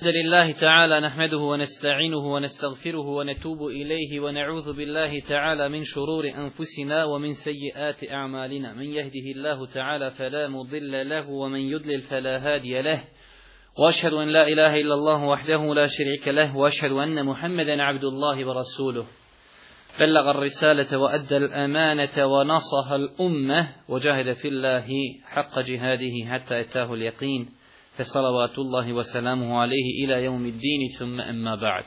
الحمد لله تعالى نحمده ونستعينه ونستغفره ونتوب إليه ونعوذ بالله تعالى من شرور أنفسنا ومن سيئات أعمالنا من يهده الله تعالى فلا مضل له ومن يضلل فلا هادي له وأشهد أن لا إله إلا الله وحده لا شريك له وأشهد أن محمدا عبد الله ورسوله بلغ الرسالة وأدى الأمانة ونصح الأمة وجاهد في الله حق جهاده حتى أتاه اليقين fesalavatullahi wa salamu عليه ila dini emma ba'd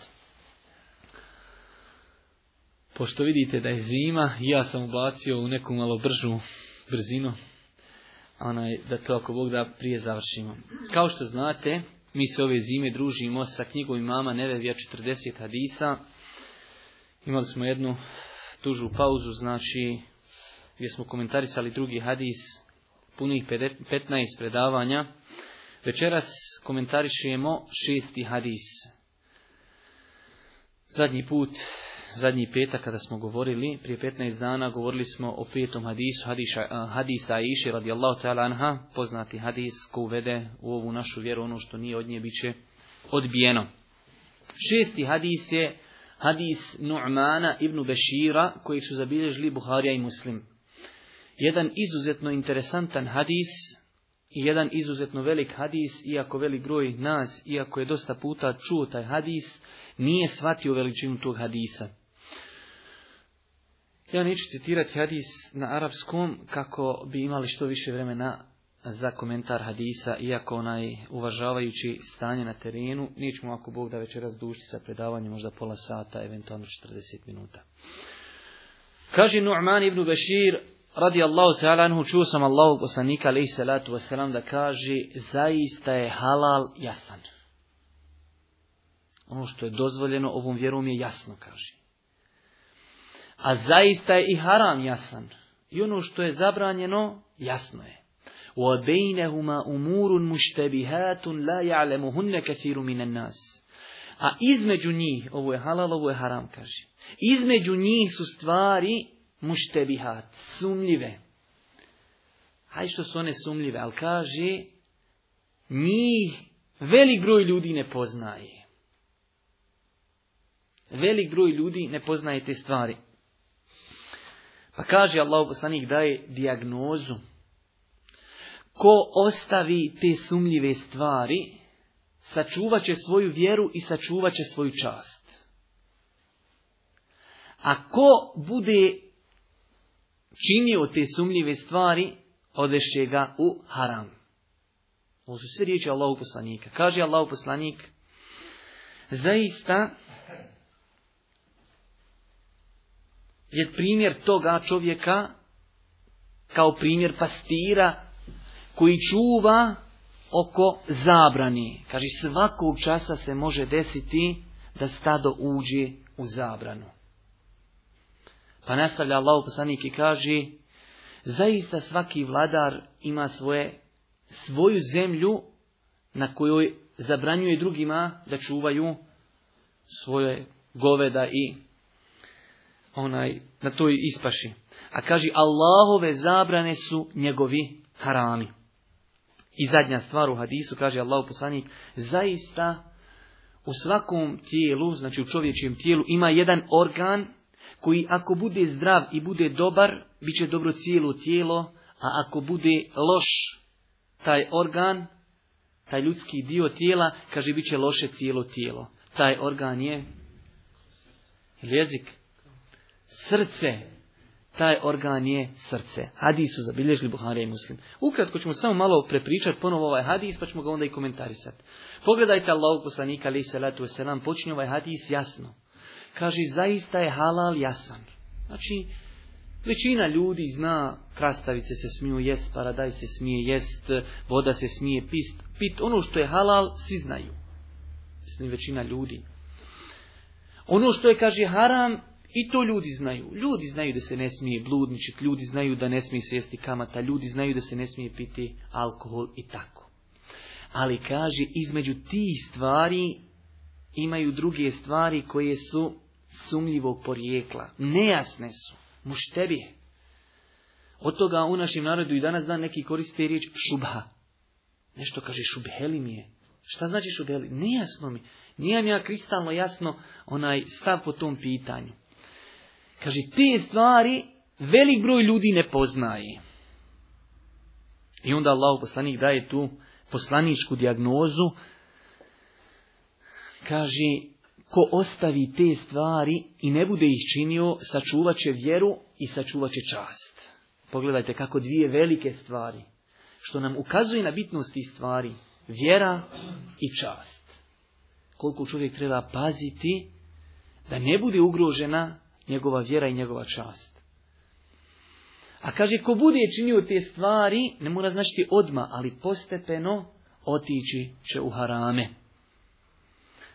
Pošto vidite da je zima, ja sam ubacio u neku malo bržu brzinu, onaj, da to ako Bog da prije završimo. Kao što znate, mi se ove zime družimo sa knjigom imama Nevevija 40 hadisa. Imali smo jednu dužu pauzu, znači gdje smo komentarisali drugi hadis punih 15 predavanja. Večeras komentarišemo šesti hadis. Zadnji put, zadnji petak kada smo govorili, prije 15 dana govorili smo o petom hadisu, eh, hadisa, hadisa Iši radijallahu ta'ala anha, poznati hadis ko uvede u ovu našu vjeru ono što nije od nje biće odbijeno. Šesti hadis je hadis Nu'mana ibn Bešira koji su zabilježili Buharija i Muslim. Jedan izuzetno interesantan hadis i jedan izuzetno velik hadis, iako velik broj nas, iako je dosta puta čuo taj hadis, nije shvatio veličinu tog hadisa. Ja neću citirati hadis na arapskom kako bi imali što više vremena za komentar hadisa, iako onaj uvažavajući stanje na terenu, nećemo ako Bog da večeras dužiti sa predavanjem možda pola sata, eventualno 40 minuta. Kaže Nu'man ibn Bashir, radi Allahu ta'ala anhu, čuo sam Allahog poslanika, alaih salatu wasalam, da kaže, zaista je halal jasan. Ono što je dozvoljeno ovom vjerom je jasno, kaže. A zaista je i haram jasan. I ono što je zabranjeno, jasno je. U وَبَيْنَهُمَا أُمُورٌ مُشْتَبِهَاتٌ لَا يَعْلَمُهُنَّ kathiru minan nas. A između njih, ovo je halal, ovo je haram, kaže. Između njih su stvari muštebihat, sumljive. Haj što su one sumljive, ali kaže, mi, velik broj ljudi ne poznaje. Velik broj ljudi ne poznaje te stvari. Pa kaže Allah poslanik daje dijagnozu. Ko ostavi te sumljive stvari, sačuvat će svoju vjeru i sačuvat će svoju čast. A ko bude činio te sumljive stvari, odešće ga u haram. Ovo su sve riječi Allahu poslanika. Kaže Allahu poslanik, zaista je primjer toga čovjeka kao primjer pastira koji čuva oko zabrani. Kaže, svakog časa se može desiti da stado uđe u zabranu. Pa nastavlja Allah poslanik i kaže, zaista svaki vladar ima svoje, svoju zemlju na kojoj zabranjuje drugima da čuvaju svoje goveda i onaj na toj ispaši. A kaže Allahove zabrane su njegovi harami. I zadnja stvar u hadisu kaže Allah poslanik zaista u svakom tijelu, znači u čovječjem tijelu ima jedan organ koji ako bude zdrav i bude dobar, bit će dobro cijelo tijelo, a ako bude loš taj organ, taj ljudski dio tijela, kaže, bit će loše cijelo tijelo. Taj organ je jezik, srce, taj organ je srce. Hadis su zabilježili Buhari i Muslim. Ukratko ćemo samo malo prepričati ponovo ovaj hadis, pa ćemo ga onda i komentarisati. Pogledajte Allahu poslanika, ali salatu wasalam, počinje ovaj hadis jasno kaže zaista je halal jasan. Znači, većina ljudi zna krastavice se smiju jest, paradaj se smije jest, voda se smije pist, pit, ono što je halal svi znaju. Mislim, većina ljudi. Ono što je, kaže, haram, i to ljudi znaju. Ljudi znaju da se ne smije bludničit, ljudi znaju da ne smije se kamata, ljudi znaju da se ne smije piti alkohol i tako. Ali kaže, između tih stvari imaju druge stvari koje su sumljivog porijekla. Nejasne su. Muštebije. Od toga u našem narodu i danas dan neki koriste riječ šubha. Nešto kaže šubheli mi je. Šta znači šubheli? Nejasno mi. Nije mi ja kristalno jasno onaj stav po tom pitanju. Kaže, te stvari velik broj ljudi ne poznaje. I onda Allah poslanik daje tu poslaničku dijagnozu. Kaže, Ko ostavi te stvari i ne bude ih činio, sačuvat će vjeru i sačuvat će čast. Pogledajte kako dvije velike stvari, što nam ukazuje na bitnost tih stvari, vjera i čast. Koliko čovjek treba paziti da ne bude ugrožena njegova vjera i njegova čast. A kaže, ko bude činio te stvari, ne mora značiti odma, ali postepeno otići će u harame.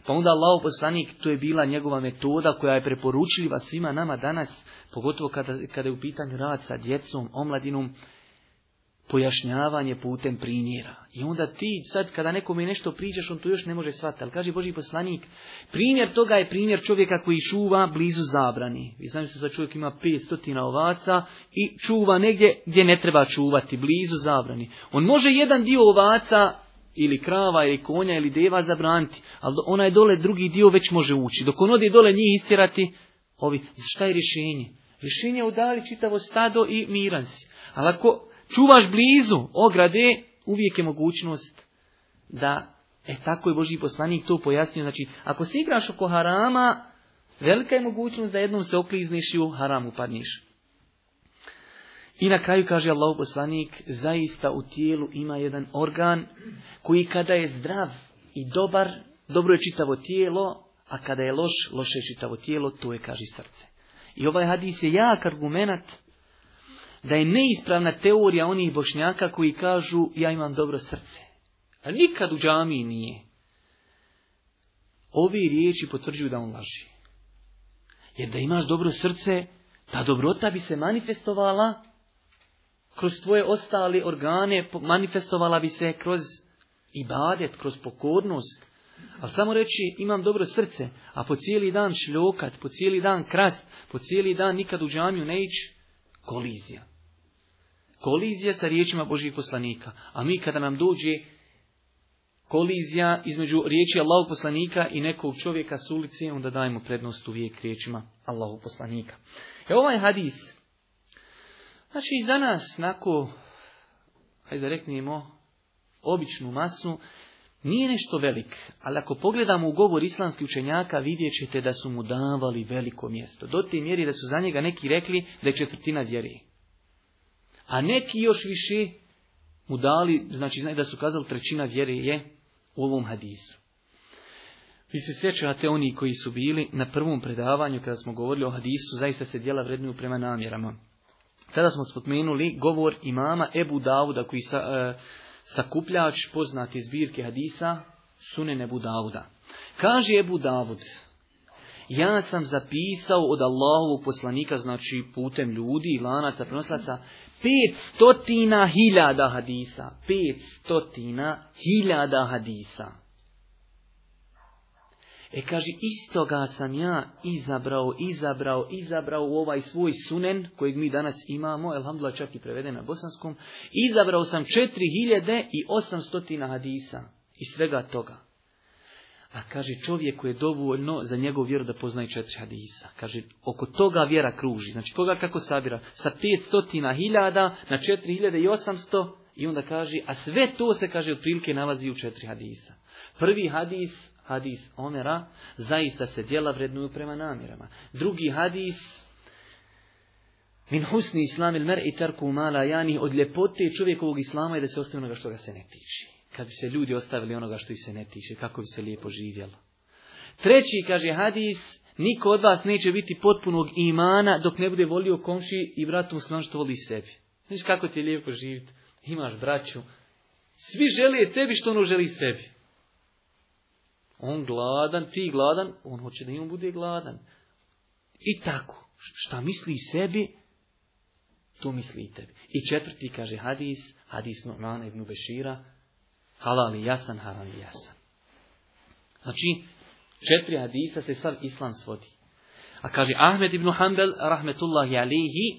Pa onda Allah poslanik, to je bila njegova metoda koja je preporučljiva svima nama danas, pogotovo kada, kada je u pitanju rad sa djecom, omladinom, pojašnjavanje putem primjera. I onda ti sad kada nekome nešto pričaš, on to još ne može shvatiti. Ali kaže Boži poslanik, primjer toga je primjer čovjeka koji čuva blizu zabrani. Vi znate da čovjek ima 500 ovaca i čuva negdje gdje ne treba čuvati, blizu zabrani. On može jedan dio ovaca ili krava, ili konja, ili deva zabraniti, ali ona je dole drugi dio već može ući. Dok on ode dole njih istjerati, ovi, šta je rješenje? Rješenje je udali čitavo stado i miran si. Ali ako čuvaš blizu ograde, uvijek je mogućnost da, e tako je Boži poslanik to pojasnio, znači ako se igraš oko harama, velika je mogućnost da jednom se oklizneš i u haram padniš. I na kraju kaže Allah poslanik, zaista u tijelu ima jedan organ koji kada je zdrav i dobar, dobro je čitavo tijelo, a kada je loš, loše je čitavo tijelo, to je kaže srce. I ovaj hadis je jak argumenat da je neispravna teorija onih bošnjaka koji kažu ja imam dobro srce. A nikad u džamiji nije. Ovi riječi potvrđuju da on laži. Jer da imaš dobro srce, ta dobrota bi se manifestovala kroz tvoje ostale organe manifestovala bi se kroz ibadet, kroz pokornost. Ali samo reći imam dobro srce, a po cijeli dan šljokat, po cijeli dan krast, po cijeli dan nikad u džamiju ne ići, kolizija. Kolizija sa riječima Božih poslanika. A mi kada nam dođe kolizija između riječi Allahov poslanika i nekog čovjeka s ulice, onda dajemo prednost uvijek riječima Allahog poslanika. E ovaj hadis Znači i za nas, nako, hajde reknemo, običnu masu, nije nešto velik, ali ako pogledamo u govor islamskih učenjaka vidjet ćete da su mu davali veliko mjesto. Do te mjeri da su za njega neki rekli da je četvrtina vjeri. A neki još više mu dali, znači da su kazali trećina vjere je u ovom hadisu. Vi se sjećate oni koji su bili na prvom predavanju kada smo govorili o hadisu, zaista se djela vrednuju prema namjerama. Kada smo spomenuli govor imama Ebu Davuda, koji sa, e, sakupljač poznate zbirke hadisa Sunene Ebu Dauda. Kaže Ebu Davud, ja sam zapisao od Allahovog poslanika, znači putem ljudi lanaca, prenoslaca, pet stotina hiljada hadisa. Pet stotina hiljada hadisa. E kaže, istoga sam ja izabrao, izabrao, izabrao u ovaj svoj sunen, kojeg mi danas imamo, elhamdulillah čak i prevede na bosanskom, izabrao sam 4800 hadisa i svega toga. A kaže, čovjeku je dovoljno za njegov vjeru da poznaje četiri hadisa. Kaže, oko toga vjera kruži. Znači, koga kako sabira? Sa stotina hiljada na 4800 i onda kaže, a sve to se, kaže, otprilike nalazi u četiri hadisa. Prvi hadis hadis Omera, zaista se djela vrednuju prema namjerama. Drugi hadis, min husni islam il mer i tarku mala jani, od ljepote čovjekovog islama je da se ostavi onoga što ga se ne tiče. Kad bi se ljudi ostavili onoga što ih se ne tiče, kako bi se lijepo živjelo. Treći, kaže hadis, niko od vas neće biti potpunog imana dok ne bude volio komši i bratu u što voli sebi. Znaš kako ti je lijepo živjeti, imaš braću, svi žele tebi što ono želi sebi. On gladan, ti gladan, on hoće da i on bude gladan. I tako, šta misli sebi, to misli i tebi. I četvrti kaže hadis, hadis Nu'mana ibn Bešira, halal i jasan, halal i jasan. Znači, četiri hadisa se sav islam svodi. A kaže Ahmed ibn Hanbel, rahmetullahi alihi,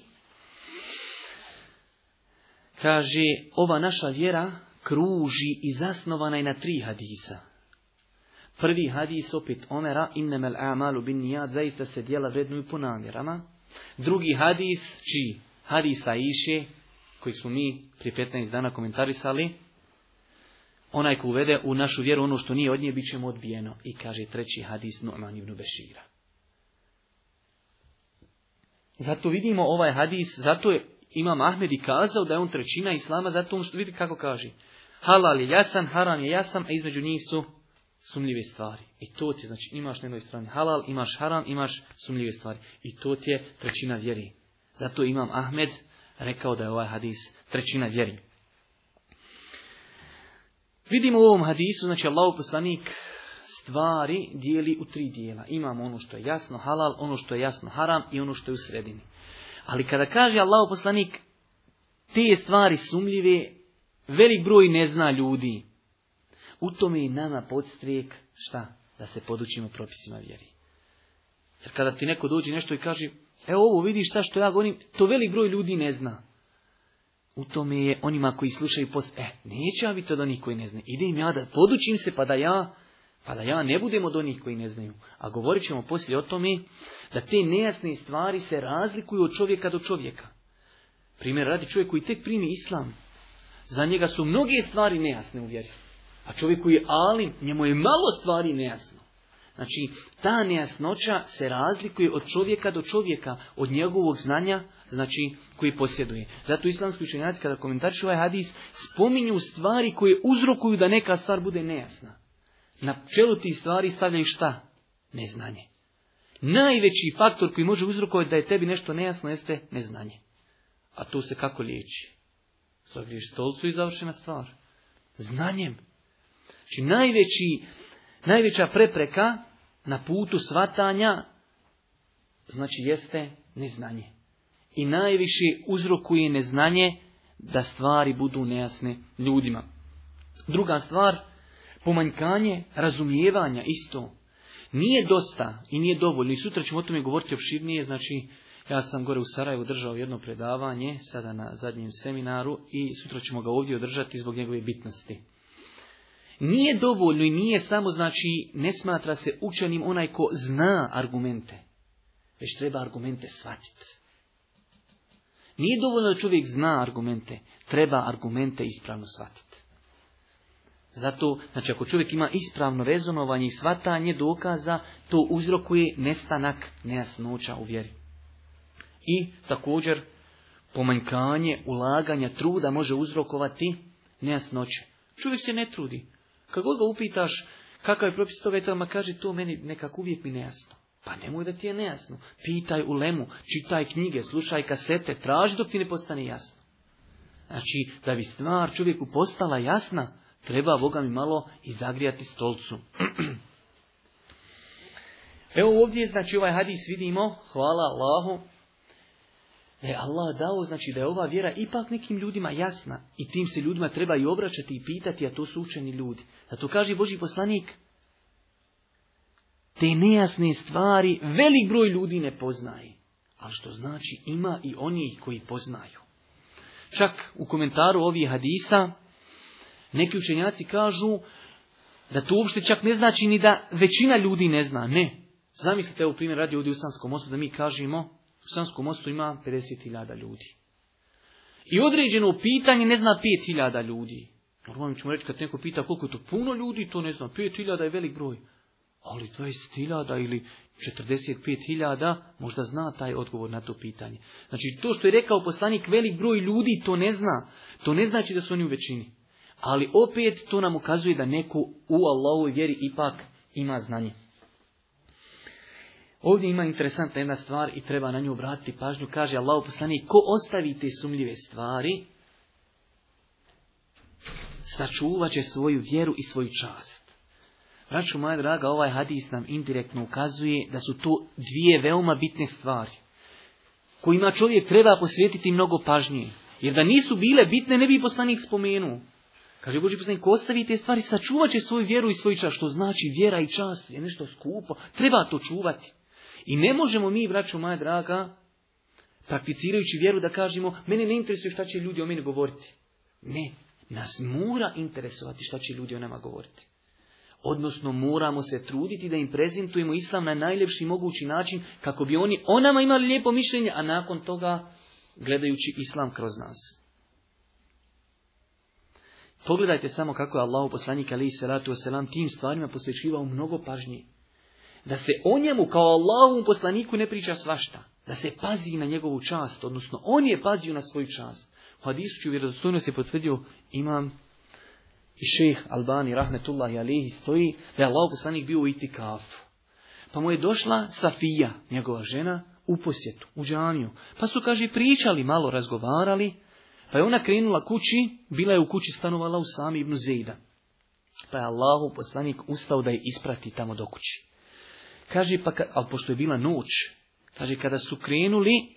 kaže, ova naša vjera kruži i zasnovana je na tri hadisa. Prvi hadis opet Omera, innamal amalu bin nijad, zaista se djela vrednuju po namjerama. Drugi hadis, čiji? Hadis Aisha koji smo mi prije 15 dana komentarisali, onaj ko uvede u našu vjeru ono što nije od nje, bit ćemo odbijeno. I kaže treći hadis Nu'man ibn Bešira. Zato vidimo ovaj hadis, zato je Imam Ahmed i kazao da je on trećina Islama, zato što vidi kako kaže. Halal je jasan, haram je jasan, a između njih su sumljive stvari. I to ti, znači imaš na jednoj strani halal, imaš haram, imaš sumljive stvari. I to ti je trećina vjeri. Zato imam Ahmed rekao da je ovaj hadis trećina vjeri. Vidimo u ovom hadisu, znači Allah poslanik stvari dijeli u tri dijela. Imamo ono što je jasno halal, ono što je jasno haram i ono što je u sredini. Ali kada kaže Allah poslanik te stvari sumljive, velik broj ne zna ljudi. U tome i nama podstrijek šta? Da se podučimo propisima vjeri. Jer kada ti neko dođe nešto i kaže, evo ovo vidiš šta što ja govorim, to velik broj ljudi ne zna. U tome je onima koji slušaju post, e, neće ja biti od onih koji ne znaju. Idem ja da podučim se pa da ja, pa da ja ne budem od onih koji ne znaju. A govorit ćemo poslije o tome da te nejasne stvari se razlikuju od čovjeka do čovjeka. Primjer radi čovjek koji tek primi islam. Za njega su mnoge stvari nejasne u a čovjek je ali, njemu je malo stvari nejasno. Znači, ta nejasnoća se razlikuje od čovjeka do čovjeka, od njegovog znanja, znači, koji posjeduje. Zato islamski učenjaci, kada komentarši ovaj hadis, spominju stvari koje uzrokuju da neka stvar bude nejasna. Na čelu tih stvari stavljaju šta? Neznanje. Najveći faktor koji može uzrokovati da je tebi nešto nejasno jeste neznanje. A tu se kako liječi? Zagriješ stolcu i završena stvar. Znanjem. Znači najveći, najveća prepreka na putu svatanja znači jeste neznanje. I najviše uzrokuje neznanje da stvari budu nejasne ljudima. Druga stvar, pomanjkanje razumijevanja isto. Nije dosta i nije dovoljno. I sutra ćemo o tome govoriti opširnije. Znači, ja sam gore u Sarajevu držao jedno predavanje, sada na zadnjem seminaru i sutra ćemo ga ovdje održati zbog njegove bitnosti. Nije dovoljno i nije samo, znači, ne smatra se učenim onaj ko zna argumente. Već treba argumente shvatiti. Nije dovoljno da čovjek zna argumente. Treba argumente ispravno shvatiti. Zato, znači, ako čovjek ima ispravno rezonovanje i shvatanje dokaza, to uzrokuje nestanak nejasnoća u vjeri. I također, pomanjkanje ulaganja truda može uzrokovati nejasnoće. Čovjek se ne trudi. Kako god ga upitaš kakav je propis toga i ma kaže to meni nekako uvijek mi nejasno. Pa nemoj da ti je nejasno. Pitaj u lemu, čitaj knjige, slušaj kasete, traži dok ti ne postane jasno. Znači, da bi stvar čovjeku postala jasna, treba Boga mi malo i zagrijati stolcu. Evo ovdje, znači ovaj hadis vidimo, hvala Allahu, da e, je Allah dao, znači da je ova vjera ipak nekim ljudima jasna i tim se ljudima treba i obraćati i pitati, a to su učeni ljudi. Zato kaže Boži poslanik, te nejasne stvari velik broj ljudi ne poznaje, A što znači ima i oni koji poznaju. Čak u komentaru ovih hadisa neki učenjaci kažu da to uopšte čak ne znači ni da većina ljudi ne zna. Ne. Zamislite, evo primjer radi ovdje u Sanskom mostu da mi kažemo u Sanskom mostu ima 50.000 ljudi. I određeno pitanje ne zna 5.000 ljudi. Normalno ćemo reći kad neko pita koliko je to puno ljudi, to ne zna. 5.000 je velik broj. Ali 20.000 ili 45.000 možda zna taj odgovor na to pitanje. Znači to što je rekao poslanik velik broj ljudi to ne zna. To ne znači da su oni u većini. Ali opet to nam ukazuje da neko u Allahovoj vjeri ipak ima znanje. Ovdje ima interesantna jedna stvar i treba na nju obratiti pažnju. Kaže Allah poslanik, ko ostavi te sumljive stvari, sačuvat će svoju vjeru i svoju čast. Račun, moja draga, ovaj hadis nam indirektno ukazuje da su to dvije veoma bitne stvari kojima čovjek treba posvetiti mnogo pažnje. Jer da nisu bile bitne, ne bi poslanik spomenuo. Kaže Boži poslanik, ko ostavi te stvari, sačuvat će svoju vjeru i svoju čast, što znači vjera i čast je nešto skupo, treba to čuvati. I ne možemo mi, braću moja draga, prakticirajući vjeru da kažemo, mene ne interesuje šta će ljudi o meni govoriti. Ne, nas mora interesovati šta će ljudi o nama govoriti. Odnosno moramo se truditi da im prezentujemo islam na najljepši mogući način kako bi oni o nama imali lijepo mišljenje, a nakon toga gledajući islam kroz nas. Pogledajte samo kako je Allah poslanik alaihi salatu wasalam tim stvarima posvećivao mnogo pažnji da se o njemu kao Allahovom poslaniku ne priča svašta. Da se pazi na njegovu čast, odnosno on je pazio na svoju čast. U hadisu se potvrdio imam i šejh Albani, rahmetullahi alihi, stoji da je Allah poslanik bio u itikafu. Pa mu je došla Safija, njegova žena, u posjetu, u džaniju. Pa su, kaže, pričali, malo razgovarali. Pa je ona krenula kući, bila je u kući stanovala u sami ibn Zejda. Pa je Allahu poslanik ustao da je isprati tamo do kući. Kaže, pa, ali pošto je bila noć, kaže, kada su krenuli,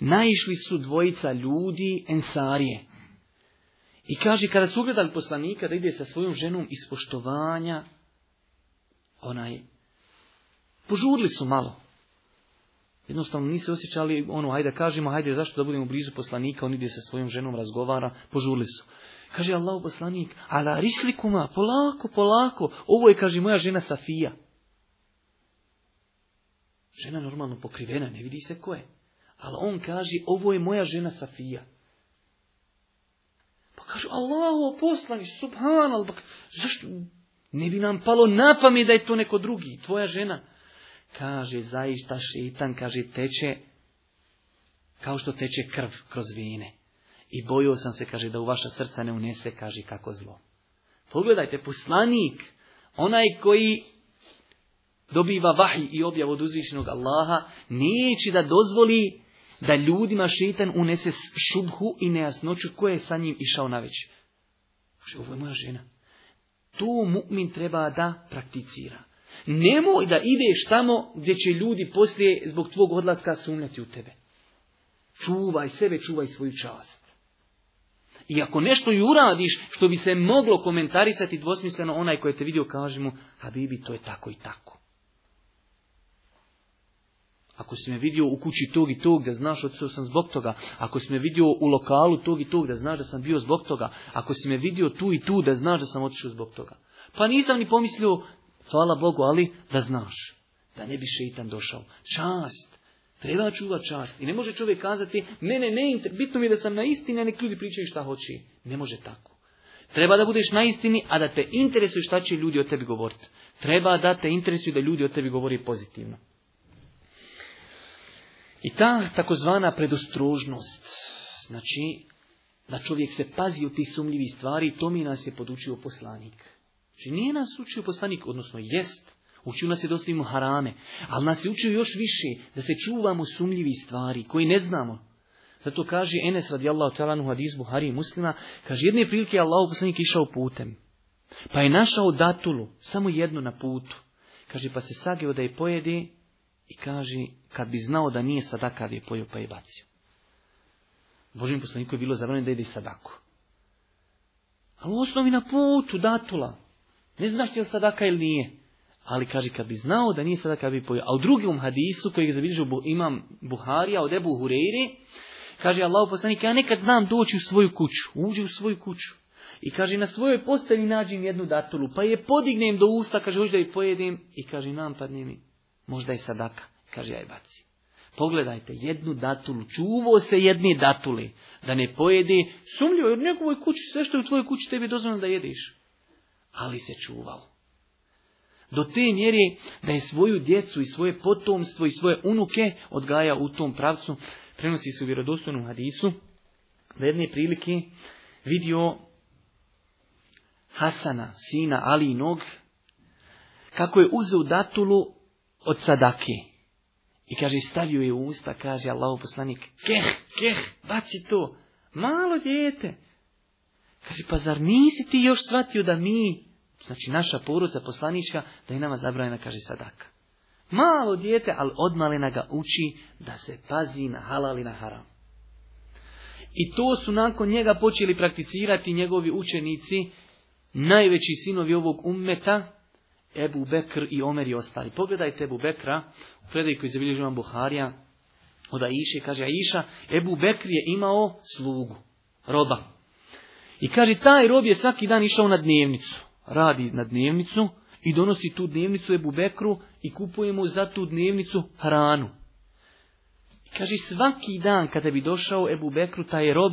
naišli su dvojica ljudi ensarije. I kaže, kada su ugledali poslanika da ide sa svojom ženom iz poštovanja, onaj, požurili su malo. Jednostavno nisu osjećali, ono, hajde kažemo, hajde zašto da budemo blizu poslanika, on ide sa svojom ženom, razgovara, požurili su. Kaže Allah poslanik, ala rislikuma, polako, polako, ovo je, kaže, moja žena Safija. Žena normalno pokrivena, ne vidi se ko je. Ali on kaže, ovo je moja žena Safija. Pa kažu, Allahu, poslaniš, subhanal, pa zašto ne bi nam palo na pamet da je to neko drugi, tvoja žena. Kaže, zaista šitan, kaže, teče kao što teče krv kroz vine I bojio sam se, kaže, da u vaša srca ne unese, kaže, kako zlo. Pogledajte, poslanik, onaj koji dobiva vahi i objav od uzvišenog Allaha, neće da dozvoli da ljudima šetan unese šubhu i nejasnoću koje je sa njim išao na već. Ovo je moja žena. Tu mu'min treba da prakticira. Nemoj da ideš tamo gdje će ljudi poslije zbog tvog odlaska sumnjati u tebe. Čuvaj sebe, čuvaj svoju čast. I ako nešto i uradiš što bi se moglo komentarisati dvosmisleno, onaj koji te vidio kaže mu, Habibi, to je tako i tako. Ako si me vidio u kući tog i tog, da znaš otišao sam zbog toga. Ako si me vidio u lokalu tog i tog, da znaš da sam bio zbog toga. Ako si me vidio tu i tu, da znaš da sam otišao zbog toga. Pa nisam ni pomislio, hvala Bogu, ali da znaš. Da ne bi šeitan došao. Čast. Treba čuva čast. I ne može čovjek kazati, ne, ne, ne, bitno mi je da sam na istini, a nek ljudi pričaju šta hoće. Ne može tako. Treba da budeš na istini, a da te interesuje šta će ljudi o tebi govoriti. Treba da te interesuje da ljudi o tebi govori pozitivno. I ta takozvana predostrožnost, znači da čovjek se pazi od tih sumljivih stvari, to mi nas je podučio poslanik. Znači nije nas učio poslanik, odnosno jest, učio nas je dostavimo harame, ali nas je učio još više da se čuvamo sumljivih stvari koji ne znamo. Zato kaže Enes radijallahu ta'ala u hadizbu muslima, kaže jedne prilike je Allah poslanik išao putem, pa je našao datulu, samo jednu na putu. Kaže pa se sageo da je pojede i kaže, kad bi znao da nije sadakav je pojio pa je bacio. Božim poslaniku je bilo zabranjeno da ide sadaku. Ali u osnovi na putu, datula. Ne znaš je li sadaka ili nije. Ali kaže, kad bi znao da nije sadaka bi pojio. A u drugom hadisu kojeg zabilježio imam Buharija od Ebu Hureyri, kaže Allah poslanik, ja nekad znam doći u svoju kuću. Uđe u svoju kuću. I kaže, na svojoj postelji nađem jednu datulu, pa je podignem do usta, kaže, hoću da je pojedem, i kaže, nam padne mi možda je sadaka. Kaže, ja je baci. Pogledajte, jednu datulu, čuvo se jedni datuli, da ne pojedi, sumljivo, jer njegovoj kući, sve što je u tvojoj kući, tebi je dozvoljeno da jediš. Ali se čuvao. Do te mjeri da je svoju djecu i svoje potomstvo i svoje unuke odgaja u tom pravcu. Prenosi se u vjerodostojnom hadisu, da jedne prilike vidio Hasana, sina Ali i Nog, kako je uzeo datulu od sadaki. I kaže, stavio je u usta, kaže Allahu poslanik, keh, keh, baci to, malo dijete. Kaže, pa zar nisi ti još shvatio da mi, znači naša poruca poslanička, da je nama zabranjena, kaže sadaka. Malo dijete, ali odmalena ga uči da se pazi na halal i na haram. I to su nakon njega počeli prakticirati njegovi učenici, najveći sinovi ovog ummeta, Ebu Bekr i Omer i ostali. Pogledajte Ebu Bekra, u predaju koji zabilježi imam Buharija, od Aiše, kaže Aiša, Ebu Bekr je imao slugu, roba. I kaže, taj rob je svaki dan išao na dnevnicu. Radi na dnevnicu i donosi tu dnevnicu Ebu Bekru i kupuje mu za tu dnevnicu hranu. I kaže, svaki dan kada bi došao Ebu Bekru, taj je rob,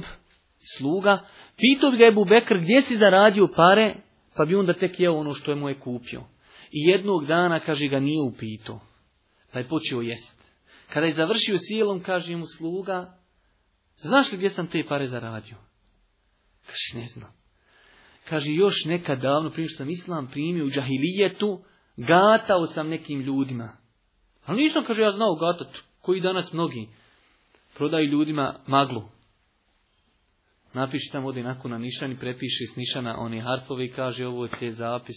sluga, pitao bi ga Ebu Bekr gdje si zaradio pare, pa bi onda tek jeo ono što je mu je kupio. I jednog dana, kaže, ga nije upito. Pa je počeo jest. Kada je završio sjelom, kaže mu sluga, znaš li gdje sam te pare zaradio? Kaže, ne znam. Kaže, još nekad davno, prije što sam islam primio u džahilijetu, gatao sam nekim ljudima. Ali nisam, kaže, ja znao gatat, koji danas mnogi prodaju ljudima maglu. Napiši tamo ovdje nakon na nišan prepiši s nišana one harpove i kaže, ovo je te zapis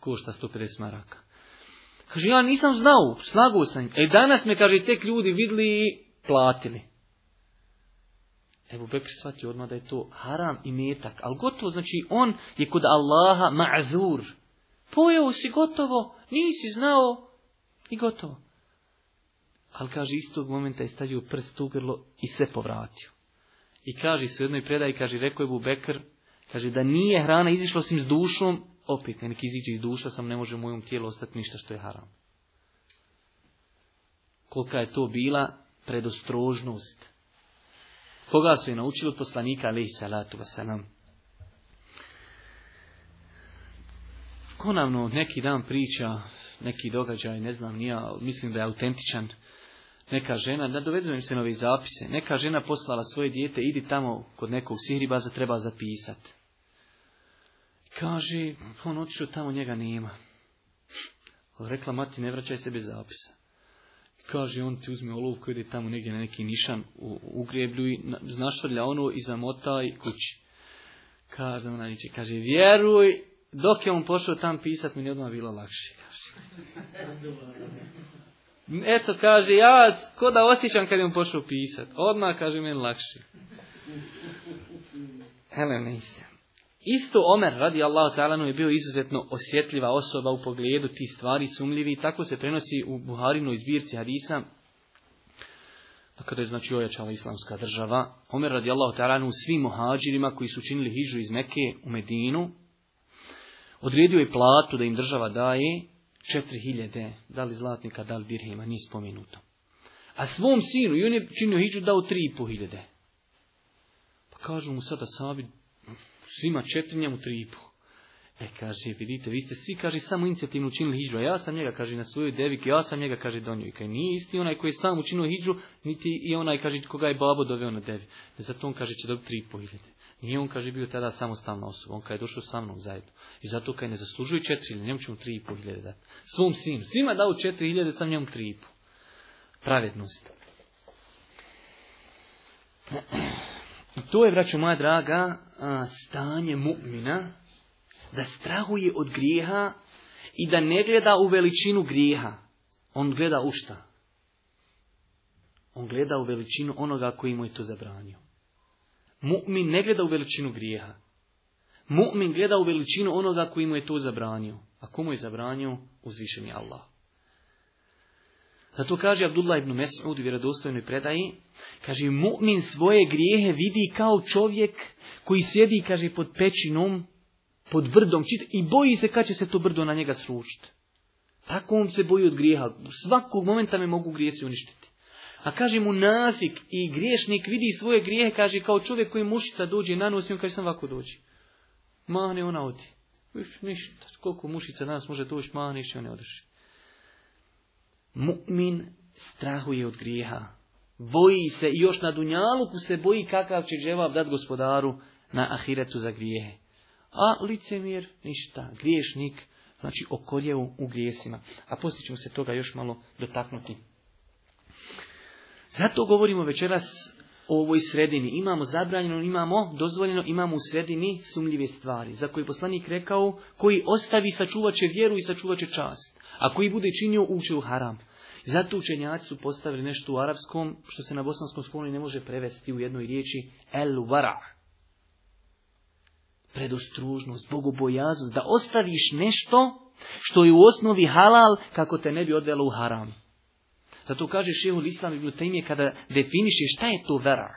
košta 150 maraka. Kaže, ja nisam znao, snagu sam. E danas me, kaže, tek ljudi vidli i platili. Evo Bekr shvatio odmah da je to haram i metak. Ali gotovo, znači, on je kod Allaha ma'zur. Pojeo si gotovo, nisi znao i gotovo. Ali kaže, istog momenta je stavio prst u grlo i sve povratio. I kaže, sve jednoj predaji, kaže, rekao je Bekr, kaže, da nije hrana izišla osim s dušom, opet nek iziđe iz duša, sam ne može u mojom tijelu ostati ništa što je haram. Kolika je to bila predostrožnost. Koga su je naučili od poslanika, ali salatu wasalam. Konavno neki dan priča, neki događaj, ne znam, nija, mislim da je autentičan. Neka žena, da dovedujem se na ove zapise, neka žena poslala svoje dijete, idi tamo kod nekog sihribaza, treba zapisati. Kaže, on otišao tamo, njega nema. Rekla mati, ne vraćaj sebe zapisa. Kaže, on ti uzme olovku, ide tamo negdje na neki nišan u, u greblju i znašvrlja ono i zamota i kući. Kaže, ona kaže, vjeruj, dok je on pošao tam pisat, mi je odmah bilo lakše. Kaže. Eto, kaže, ja ko da osjećam kad je on pošao pisat. Odmah, kaže, meni lakše. Hele, nisam. Isto Omer, radi Allahu Taranu, je bio izuzetno osjetljiva osoba u pogledu tih stvari, sumljivi, tako se prenosi u Buharinoj zbirci hadisa, kada je znači ojačala islamska država, Omer radi Allahu u svim muhađirima koji su činili hižu iz Meke u Medinu, odredio je platu da im država daje 4000, da li zlatnika, da li dirhima, nije spomenuto. A svom sinu, i on je činio hiđu dao 3500. Pa kažu mu sada Sabit, svima njemu tri i po. E, kaže, vidite, vi ste svi, kaže, samo inicijativno učinili hijđu, a ja sam njega, kaže, na svoju i ja sam njega, kaže, donio. I kaže, nije isti onaj koji je sam učinio hiđu, niti i onaj, kaže, koga je babo doveo na devi. E, zato on, kaže, će dobiti tri i po Nije on, kaže, bio tada samostalna osoba, on kad je došao sa mnom zajedno. I zato kad ne zaslužuje četiri hiljade, njemu ćemo tri i po hiljade dati. Svom sinu, svima dao četiri hiljade, sam njemu tri i I to je, vraću moja draga, a, stanje mu'mina, da strahuje od grijeha i da ne gleda u veličinu grijeha. On gleda u šta? On gleda u veličinu onoga koji mu je to zabranio. Mu'min ne gleda u veličinu grijeha. Mu'min gleda u veličinu onoga koji mu je to zabranio. A mu je zabranio? Uzvišen je Allah. Zato kaže Abdullah ibn Mes'ud u vjerodostojnoj predaji, kaže, mu'min svoje grijehe vidi kao čovjek koji sjedi, kaže, pod pećinom, pod brdom i boji se kad će se to brdo na njega srušiti. Tako on se boji od grijeha. Svakog momenta me mogu grijesi uništiti. A kaže mu nafik i griješnik vidi svoje grijehe, kaže kao čovjek koji mušica dođe na nos i on kaže sam ovako dođi. Mahne ona odi. Ništa, koliko mušica nas može doći, mahne i ne odrši. Mu'min strahuje od grijeha. Boji se i još na dunjaluku se boji kakav će dževab dat gospodaru na ahiretu za grijehe. A licemjer ništa, griješnik, znači okorjeo u grijesima. A poslije ćemo se toga još malo dotaknuti. Zato govorimo večeras o ovoj sredini. Imamo zabranjeno, imamo dozvoljeno, imamo u sredini sumljive stvari. Za koje poslanik rekao, koji ostavi sačuvat vjeru i sačuvat čast. A koji bude činio, uče u haram. Zato učenjaci su postavili nešto u arapskom, što se na bosanskom spolu ne može prevesti u jednoj riječi el vara predostružnost, bogobojaznost, da ostaviš nešto što je u osnovi halal kako te ne bi odvelo u haram. Zato kaže šehu Islam i Blutaimije kada definiše šta je to vera,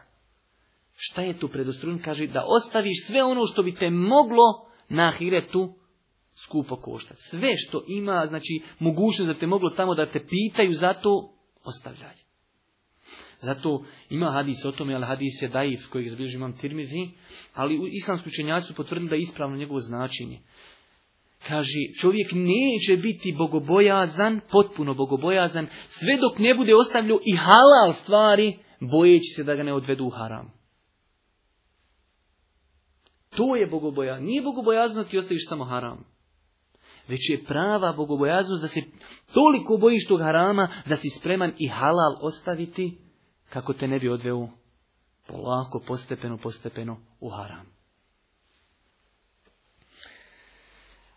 šta je to predostružnost, kaže da ostaviš sve ono što bi te moglo na ahiretu skupo koštati. Sve što ima, znači, mogućnost da te moglo tamo da te pitaju, zato ostavljaj. Zato ima hadis o tome, ali hadis je daif kojeg zbliži imam tirmizi, ali u učenjaci su potvrdili da je ispravno njegovo značenje. Kaže, čovjek neće biti bogobojazan, potpuno bogobojazan, sve dok ne bude ostavljao i halal stvari, bojeći se da ga ne odvedu u haram. To je bogobojazan, Nije da ti ostaviš samo haram. Već je prava bogobojaznost da se toliko bojiš tog harama da si spreman i halal ostaviti kako te ne bi odveo polako, postepeno, postepeno u haram.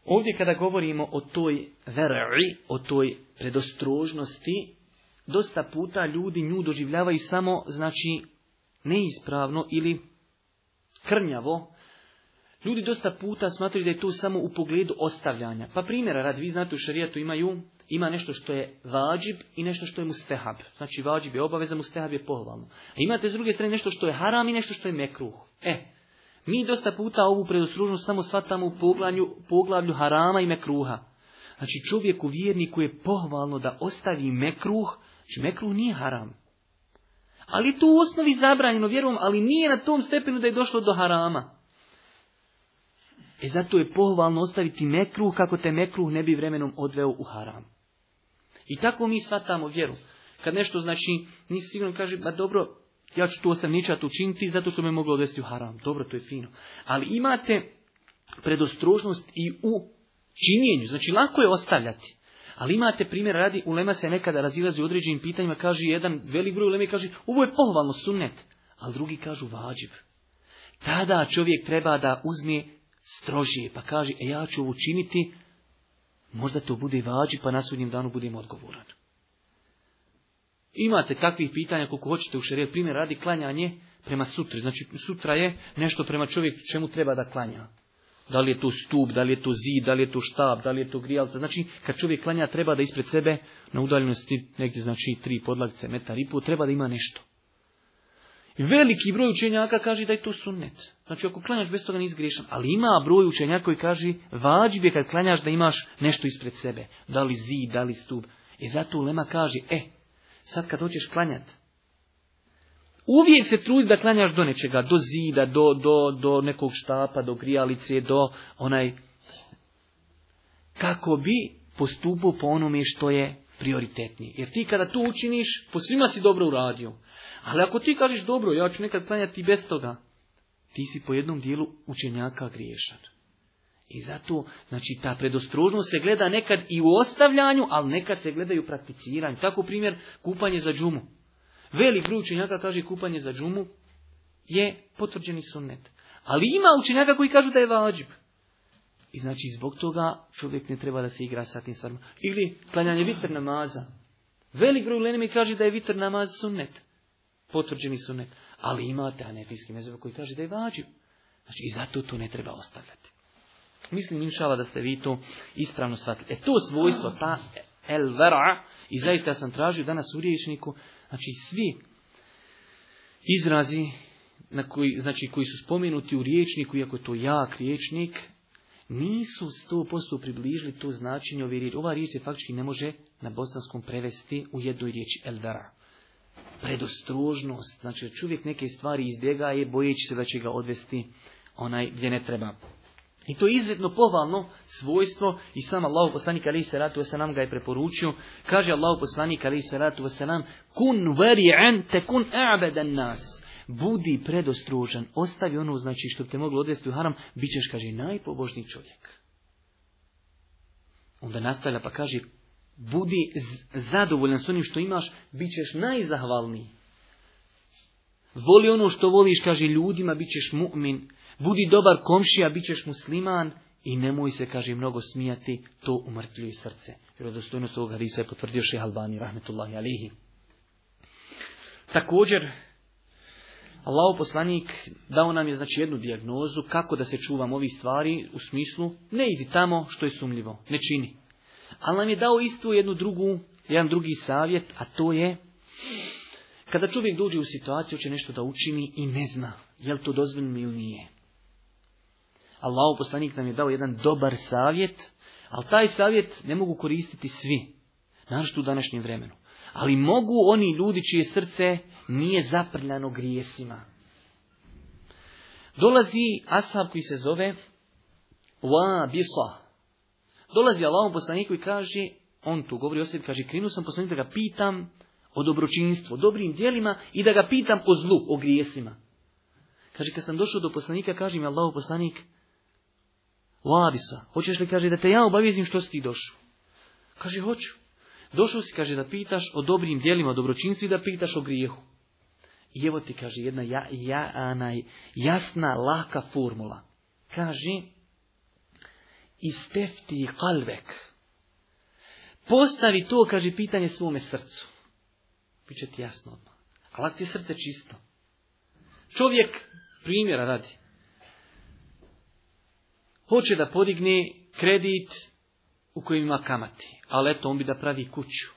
Ovdje kada govorimo o toj ver'i, o toj predostrožnosti, dosta puta ljudi nju doživljavaju samo, znači, neispravno ili krnjavo. Ljudi dosta puta smatraju da je to samo u pogledu ostavljanja. Pa primjera rad, vi znate u šarijatu imaju ima nešto što je vađib i nešto što je mustehab. Znači vađib je obaveza, mustehab je pohvalno. A imate s druge strane nešto što je haram i nešto što je mekruh. E, mi dosta puta ovu predostružnost samo shvatamo u poglavlju, poglavlju harama i mekruha. Znači čovjeku vjerniku je pohvalno da ostavi mekruh, znači mekruh nije haram. Ali tu u osnovi zabranjeno, vjerujem, ali nije na tom stepenu da je došlo do harama. E zato je pohvalno ostaviti mekruh kako te mekruh ne bi vremenom odveo u haram. I tako mi shvatamo vjeru. Kad nešto znači, nisi sigurno kaže, pa dobro, ja ću tu osamničat učiniti zato što me moglo odvesti u haram. Dobro, to je fino. Ali imate predostrožnost i u činjenju. Znači, lako je ostavljati. Ali imate primjer radi, ulema se nekada razilazi u određenim pitanjima, kaže jedan velik broj i kaže, ovo je pohvalno sunnet, ali drugi kažu vađiv. Tada čovjek treba da uzme strožije, pa kaže, e ja ću ovo učiniti, Možda to bude i vađi, pa na sudnjem danu budemo odgovoran. Imate takvih pitanja koliko hoćete u šerijetu. Primjer radi klanjanje prema sutri. Znači sutra je nešto prema čovjeku čemu treba da klanja. Da li je to stup, da li je to zid, da li je to štab, da li je to grijalca. Znači kad čovjek klanja treba da ispred sebe na udaljenosti negdje znači tri podlagice, metar i pol, treba da ima nešto. Veliki broj učenjaka kaže da je to sunnet. Znači ako klanjaš bez toga nisi griješan. Ali ima broj učenja koji kaže vađi bi kad klanjaš da imaš nešto ispred sebe. Da li zid, da li stup. I zato Lema kaže, e, sad kad hoćeš klanjati, uvijek se trudi da klanjaš do nečega, do zida, do, do, do nekog štapa, do grijalice, do onaj, kako bi postupao po onome što je prioritetni. Jer ti kada to učiniš, po svima si dobro uradio. Ali ako ti kažeš dobro, ja ću nekad klanjati bez toga, ti si po jednom dijelu učenjaka griješan. I zato, znači, ta predostrožnost se gleda nekad i u ostavljanju, ali nekad se gleda i u prakticiranju. Tako primjer, kupanje za džumu. Velik broj učenjaka kaže kupanje za džumu je potvrđeni sunnet. Ali ima učenjaka koji kažu da je vađib. I znači, zbog toga čovjek ne treba da se igra sa tim stvarima. Ili klanjanje vitr namaza. Velik broj mi kaže da je vitr namaz sunnet. Potvrđeni sunnet. Ali imate anefijski mezheb koji kaže da je vađu. Znači, i zato to ne treba ostavljati. Mislim, inšala, da ste vi to ispravno shvatili. E to svojstvo, ta el i zaista sam tražio danas u riječniku, znači svi izrazi na koji, znači, koji su spomenuti u riječniku, iako je to jak riječnik, nisu 100% približili to značenje ove riječi. Ova riječ se faktički ne može na bosanskom prevesti u jednoj riječi el predostružnost, znači da čovjek neke stvari izbjega i bojeći se da će ga odvesti onaj gdje ne treba. I to je izuzetno povalno svojstvo i sam Allah poslanik ali se ratu nam ga je preporučio. Kaže Allah poslanik ali se ratu kun veri'an te kun a'bedan nas. Budi predostružan, ostavi ono znači što bi te moglo odvesti u haram, bit ćeš, kaže, najpobožniji čovjek. Onda nastavlja pa kaže, budi zadovoljan s onim što imaš, bit ćeš najzahvalniji. Voli ono što voliš, kaže ljudima, bit ćeš mu'min. Budi dobar komšija, bit ćeš musliman. I nemoj se, kaže, mnogo smijati, to umrtljuje srce. Vjerodostojnost ovog hadisa je potvrdio še Albani, rahmetullahi alihi. Također, Allaho poslanik dao nam je znači jednu dijagnozu kako da se čuvam ovih stvari u smislu ne idi tamo što je sumljivo, ne čini. Ali nam je dao istu jednu drugu, jedan drugi savjet, a to je kada čovjek dođe u situaciju, će nešto da učini i ne zna, je li to dozvoljeno ili nije. Allah poslanik nam je dao jedan dobar savjet, ali taj savjet ne mogu koristiti svi, našto u današnjem vremenu. Ali mogu oni ljudi čije srce nije zaprljano grijesima. Dolazi asab koji se zove Wa Bisa, Dolazi Allahom poslaniku i kaže, on tu govori o sebi, kaže, krinu sam poslaniku da ga pitam o dobročinstvu, o dobrim dijelima i da ga pitam o zlu, o grijesima. Kaže, kad sam došao do poslanika, kaže mi Allahom poslanik, Lavisa, hoćeš li, kaže, da te ja obavizim što si ti došao? Kaže, hoću. Došao si, kaže, da pitaš o dobrim dijelima, o dobročinstvu i da pitaš o grijehu. I evo ti, kaže, jedna ja, ja, anaj, jasna, laka formula. Kaže, istefti kalbek. Postavi to, kaže, pitanje svome srcu. Biće ti jasno odmah. Ali ti srce čisto. Čovjek, primjera radi, hoće da podigne kredit u kojem ima kamati. Ali eto, on bi da pravi kuću.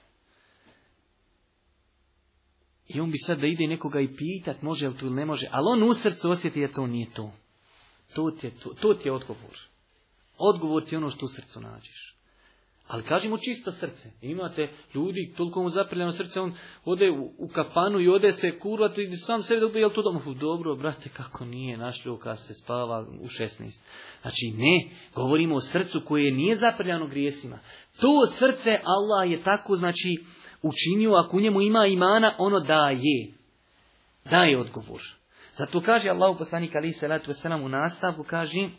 I on bi sad da ide nekoga i pitat može li to ili ne može. Ali on u srcu osjeti da to nije to. To ti je, to, to ti je odgovor. Odgovor ti ono što u srcu nađeš. Ali kažemo čisto srce. Imate ljudi, toliko mu zaprljeno srce, on ode u, u i ode se kurvati i sam sebe da ubije, jel to u Dobro, brate, kako nije našlo kad se spava u 16. Znači ne, govorimo o srcu koje nije zaprljano grijesima. To srce Allah je tako, znači, učinio, ako u njemu ima imana, ono daje. Daje odgovor. Zato kaže Allah poslanik ali salatu wasalam u nastavku, kaže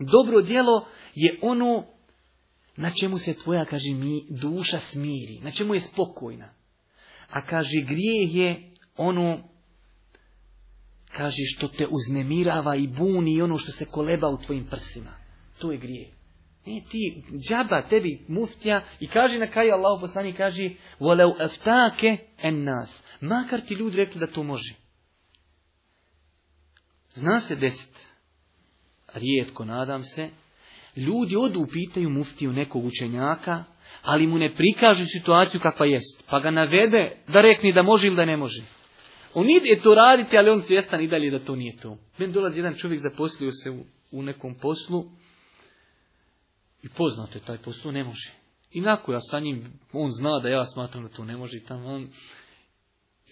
dobro djelo je ono na čemu se tvoja, kaže mi, duša smiri, na čemu je spokojna. A kaže, grijeh je ono, kaže, što te uznemirava i buni i ono što se koleba u tvojim prsima. To je grijeh. E ti, džaba tebi muftija i kaže na kraju Allah poslani kaže voleu eftake en nas. Makar ti ljudi rekli da to može. Zna se desiti rijetko nadam se, ljudi odu pitaju muftiju nekog učenjaka, ali mu ne prikažu situaciju kakva jest, pa ga navede da rekni da može ili da ne može. On ide to raditi, ali on svjestan i dalje da to nije to. Meni dolazi jedan čovjek, zaposlio se u, nekom poslu i poznato je taj poslu, ne može. Inako ja sa njim, on zna da ja smatram da to ne može i tamo on...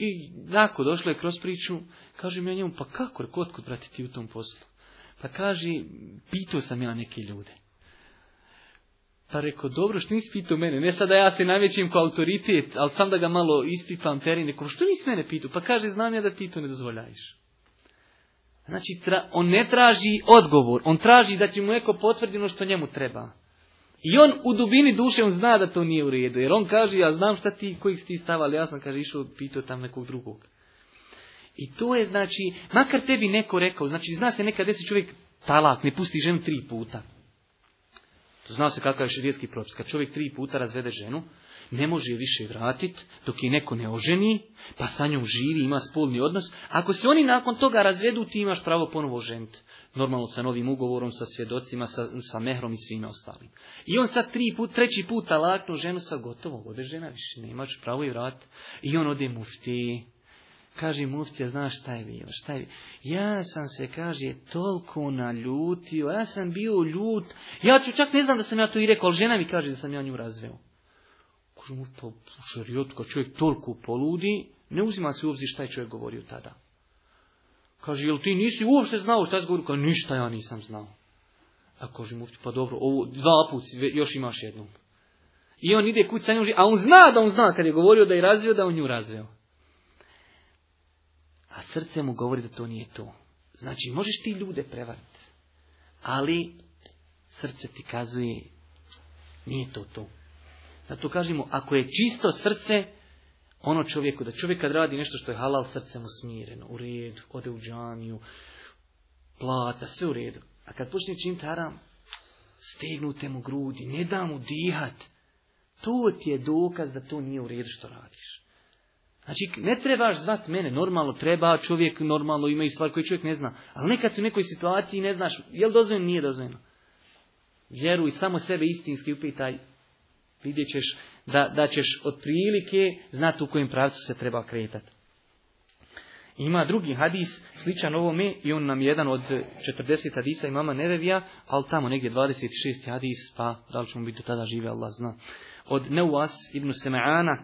I nako došlo je kroz priču, kažem ja njemu, pa kako, kod tko ti u tom poslu? Pa kaže, pitao sam ja neke ljude. Pa rekao, dobro, što nisi pitao mene? Ne sada ja se namjećim kao autoritet, ali sam da ga malo ispipam peri neko. što nisi mene pitao? Pa kaže, znam ja da ti to ne dozvoljaviš. Znači, on ne traži odgovor. On traži da će mu neko potvrdi ono što njemu treba. I on u dubini duše on zna da to nije u redu. Jer on kaže, ja znam šta ti, kojih si ti stavali, ja sam, kaže, išao pitao tam nekog drugog. I to je znači, makar tebi neko rekao, znači zna se nekad desi čovjek talak, ne pusti ženu tri puta. To zna se kakav je širijski propis. Kad čovjek tri puta razvede ženu, ne može je više vratit, dok je neko ne oženi, pa sa njom živi, ima spolni odnos. Ako se oni nakon toga razvedu, ti imaš pravo ponovo ženiti. Normalno sa novim ugovorom, sa svjedocima, sa, sa mehrom i svime ostalim. I on sad tri put, treći put talaknu ženu sa gotovo, ode žena više, nemaš pravo i vrat. I on ode mufti, kaže muftija, znaš šta je bilo, šta je bilo. Ja sam se, kaže, toliko naljutio, ja sam bio ljut, ja ću čak ne znam da sam ja to i rekao, ali žena mi kaže da sam ja nju razveo. Kaže mu, pa šariot, kad čovjek toliko poludi, ne uzima se u obzir šta je čovjek govorio tada. Kaže, jel ti nisi uopšte znao šta je govorio? Kaže, ništa ja nisam znao. A kaže mu, pa dobro, ovo dva put, još imaš jednom. I on ide kući sa njom, a on zna da on zna, kad je govorio da je razveo, da on nju razveo a srce mu govori da to nije to. Znači, možeš ti ljude prevariti, ali srce ti kazuje nije to to. Zato kažemo, ako je čisto srce, ono čovjeku, da čovjek kad radi nešto što je halal mu smireno, u redu, ode u džaniju, plata, sve u redu. A kad počne čim taram, stegnute mu grudi, ne da mu dihat. To ti je dokaz da to nije u redu što radiš. Znači, ne trebaš zvat mene, normalno treba, čovjek normalno ima i stvari koje čovjek ne zna. Ali nekad si u nekoj situaciji ne znaš, je li dozveno, nije dozveno. Vjeruj, samo sebe istinski upitaj, vidjet ćeš da, da ćeš otprilike znati u kojem pravcu se treba kretati. Ima drugi hadis sličan ovome i on nam je jedan od 40 hadisa mama Nevevija, ali tamo negdje 26 hadis, pa da li ćemo biti do tada žive, Allah zna. Od Neuas ibn Sema'ana,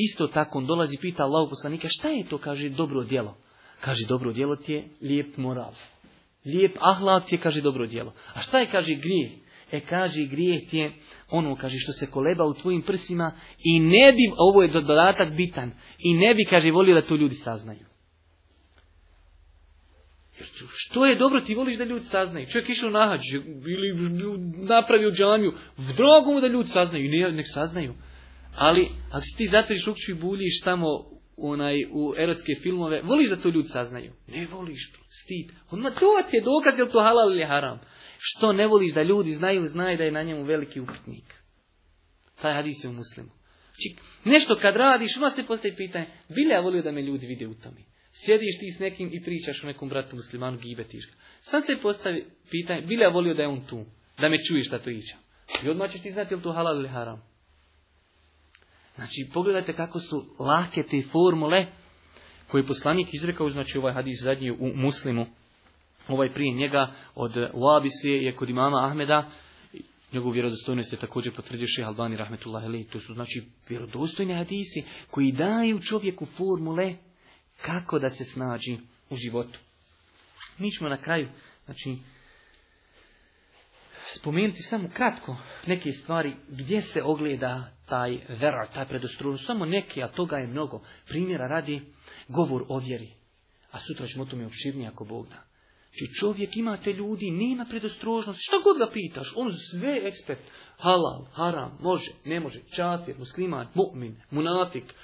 Isto tako on dolazi i pita Allahu poslanika šta je to, kaže, dobro djelo. Kaže, dobro djelo ti je lijep moral. Lijep ahlak ti je, kaže, dobro djelo. A šta je, kaže, grijeh? E, kaže, grijeh ti je ono, kaže, što se koleba u tvojim prsima i ne bi, ovo je dodatak bitan, i ne bi, kaže, volio da to ljudi saznaju. Što je dobro, ti voliš da ljudi saznaju. Čovjek išao na ili napravio džamiju. Drogo mu da ljudi saznaju. Ne, nek saznaju. Ali, ako si ti zatvoriš ukću i buljiš tamo onaj, u erotske filmove, voliš da to ljudi saznaju? Ne voliš, to. stid. Odmah to je dokaz, je to halal ili haram? Što ne voliš da ljudi znaju, znaj da je na njemu veliki upitnik. Taj hadis je u muslimu. Čik, nešto kad radiš, ono se postaje pitanje, bilja ja volio da me ljudi vide u tome? Sjediš ti s nekim i pričaš o nekom bratu muslimanu, gibetiš ga. Sad se postavi pitanje, bilja ja volio da je on tu, da me čuješ šta priča. I odmah ćeš ti znati je li to halal ili haram. Znači, pogledajte kako su lake te formule koje je poslanik izrekao, znači ovaj hadis zadnji u muslimu, ovaj prije njega od Uabisi je kod imama Ahmeda, Njegovu vjerodostojnost je također potvrdio šeha Albani Rahmetullah Ali. To su znači vjerodostojni hadisi koji daju čovjeku formule kako da se snađi u životu. Mi ćemo na kraju znači spomenuti samo kratko neke stvari gdje se ogleda taj vera, taj predostružnost, samo neki, a toga je mnogo. Primjera radi govor o vjeri, a sutra ćemo o tome opširnije ako Bog da. Či znači, čovjek ima te ljudi, nema predostrožnost, šta god ga pitaš, on sve ekspert, halal, haram, može, ne može, čafir, musliman, mu'min, munafik,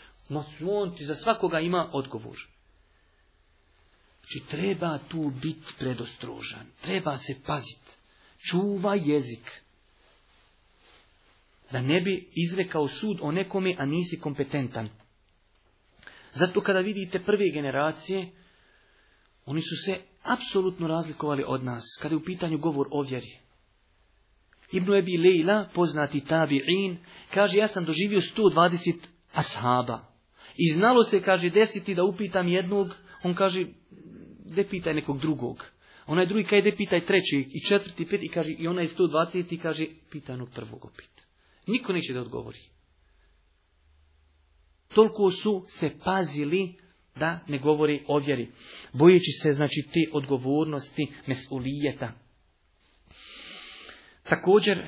on ti za svakoga ima odgovor. Či znači, treba tu biti predostrožan, treba se paziti, čuva jezik, da ne bi izrekao sud o nekome, a nisi kompetentan. Zato kada vidite prve generacije, oni su se apsolutno razlikovali od nas, kada je u pitanju govor ovjeri. vjeri. Ibn Ebi Leila, poznati tabi'in, kaže ja sam doživio 120 ashaba. I znalo se, kaže, desiti da upitam jednog, on kaže, de pitaj nekog drugog. Onaj drugi kaže, de pitaj treći i četvrti, pet, i kaže, i onaj 120 i kaže, pitaj prvog opita. Niko neće da odgovori. Toliko su se pazili da ne govori o vjeri. Bojeći se znači te odgovornosti mesulijeta. Također,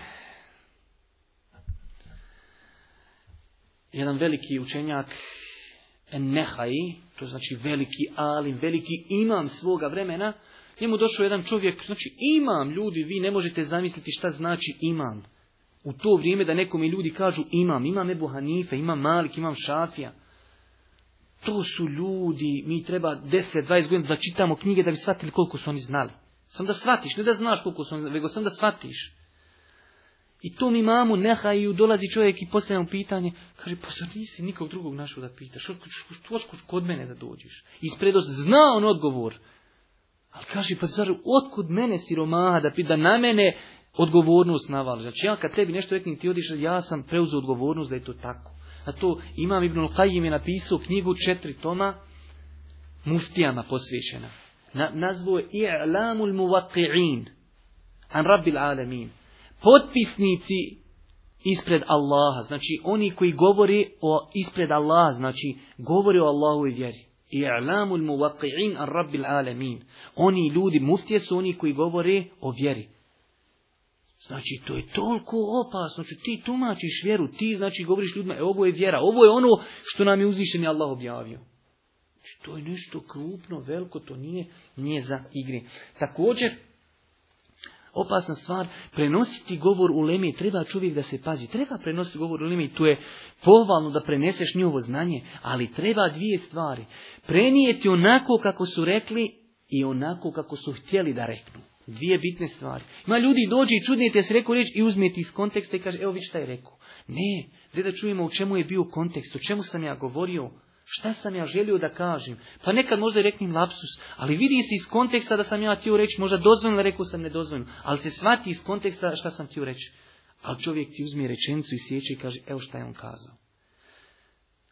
jedan veliki učenjak Nehaji, to znači veliki alim, veliki imam svoga vremena, njemu došao jedan čovjek, znači imam ljudi, vi ne možete zamisliti šta znači imam u to vrijeme da nekome ljudi kažu imam, imam Ebu Hanife, imam Malik, imam Šafija. To su ljudi, mi treba 10-20 godina da čitamo knjige da bi shvatili koliko su oni znali. Sam da shvatiš, ne da znaš koliko su oni znali, nego sam da shvatiš. I to mi mamu nehaju, dolazi čovjek i postavlja mu pitanje, kaže, pa nisi nikog drugog našao da pitaš, što kod mene da dođeš? Ispredost, zna on odgovor. Ali kaže, pa zar otkud mene siromaha da pita, da na mene odgovornost na val. Znači ja kad tebi nešto reknem ti odiš, ja sam preuzeo odgovornost da je to tako. A to Imam Ibn Al-Qayyim je napisao knjigu četiri toma muftijama posvećena. Na, nazvo je I'lamul muvaki'in an Rabbil Alamin. Potpisnici ispred Allaha, znači oni koji govori o ispred Allaha, znači govori o Allahu i vjeri. I'lamul muvaki'in an Rabbil Alamin. Oni ljudi muftije su oni koji govore o vjeri. Znači, to je toliko opasno. Znači, ti tumačiš vjeru, ti znači govoriš ljudima, e, ovo je vjera, ovo je ono što nam je uzvišen Allah objavio. Znači, to je nešto krupno, veliko, to nije, nije za igre. Također, opasna stvar, prenositi govor u lemi, treba čovjek da se pazi, treba prenositi govor u lemi, tu je povalno da preneseš njihovo znanje, ali treba dvije stvari, prenijeti onako kako su rekli i onako kako su htjeli da reknu. Dvije bitne stvari. Ima ljudi dođe i čudnite se rekao riječ i uzmeti iz konteksta i kaže, evo vi šta je rekao. Ne, gdje da čujemo u čemu je bio kontekst, o čemu sam ja govorio, šta sam ja želio da kažem. Pa nekad možda reknim lapsus, ali vidi se iz konteksta da sam ja htio reći, možda dozvoljno rekao sam ne nedozvoljno, ali se shvati iz konteksta šta sam htio reći. Ali čovjek ti uzme rečenicu i sjeće i kaže, evo šta je on kazao.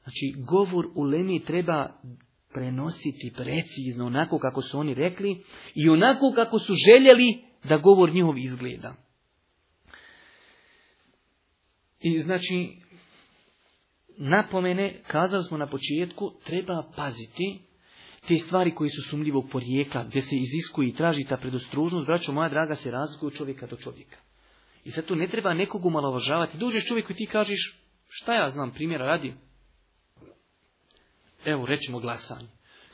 Znači, govor u Lemi treba prenositi precizno onako kako su oni rekli i onako kako su željeli da govor njihov izgleda. I znači, napomene, kazali smo na početku, treba paziti te stvari koji su sumljivog porijekla, gdje se iziskuje i traži ta predostružnost, braćo moja draga, se razlikuje od čovjeka do čovjeka. I sad tu ne treba nekog umalovažavati. Dođeš čovjeku i ti kažeš, šta ja znam, primjera radi, Evo, rećemo glasanje.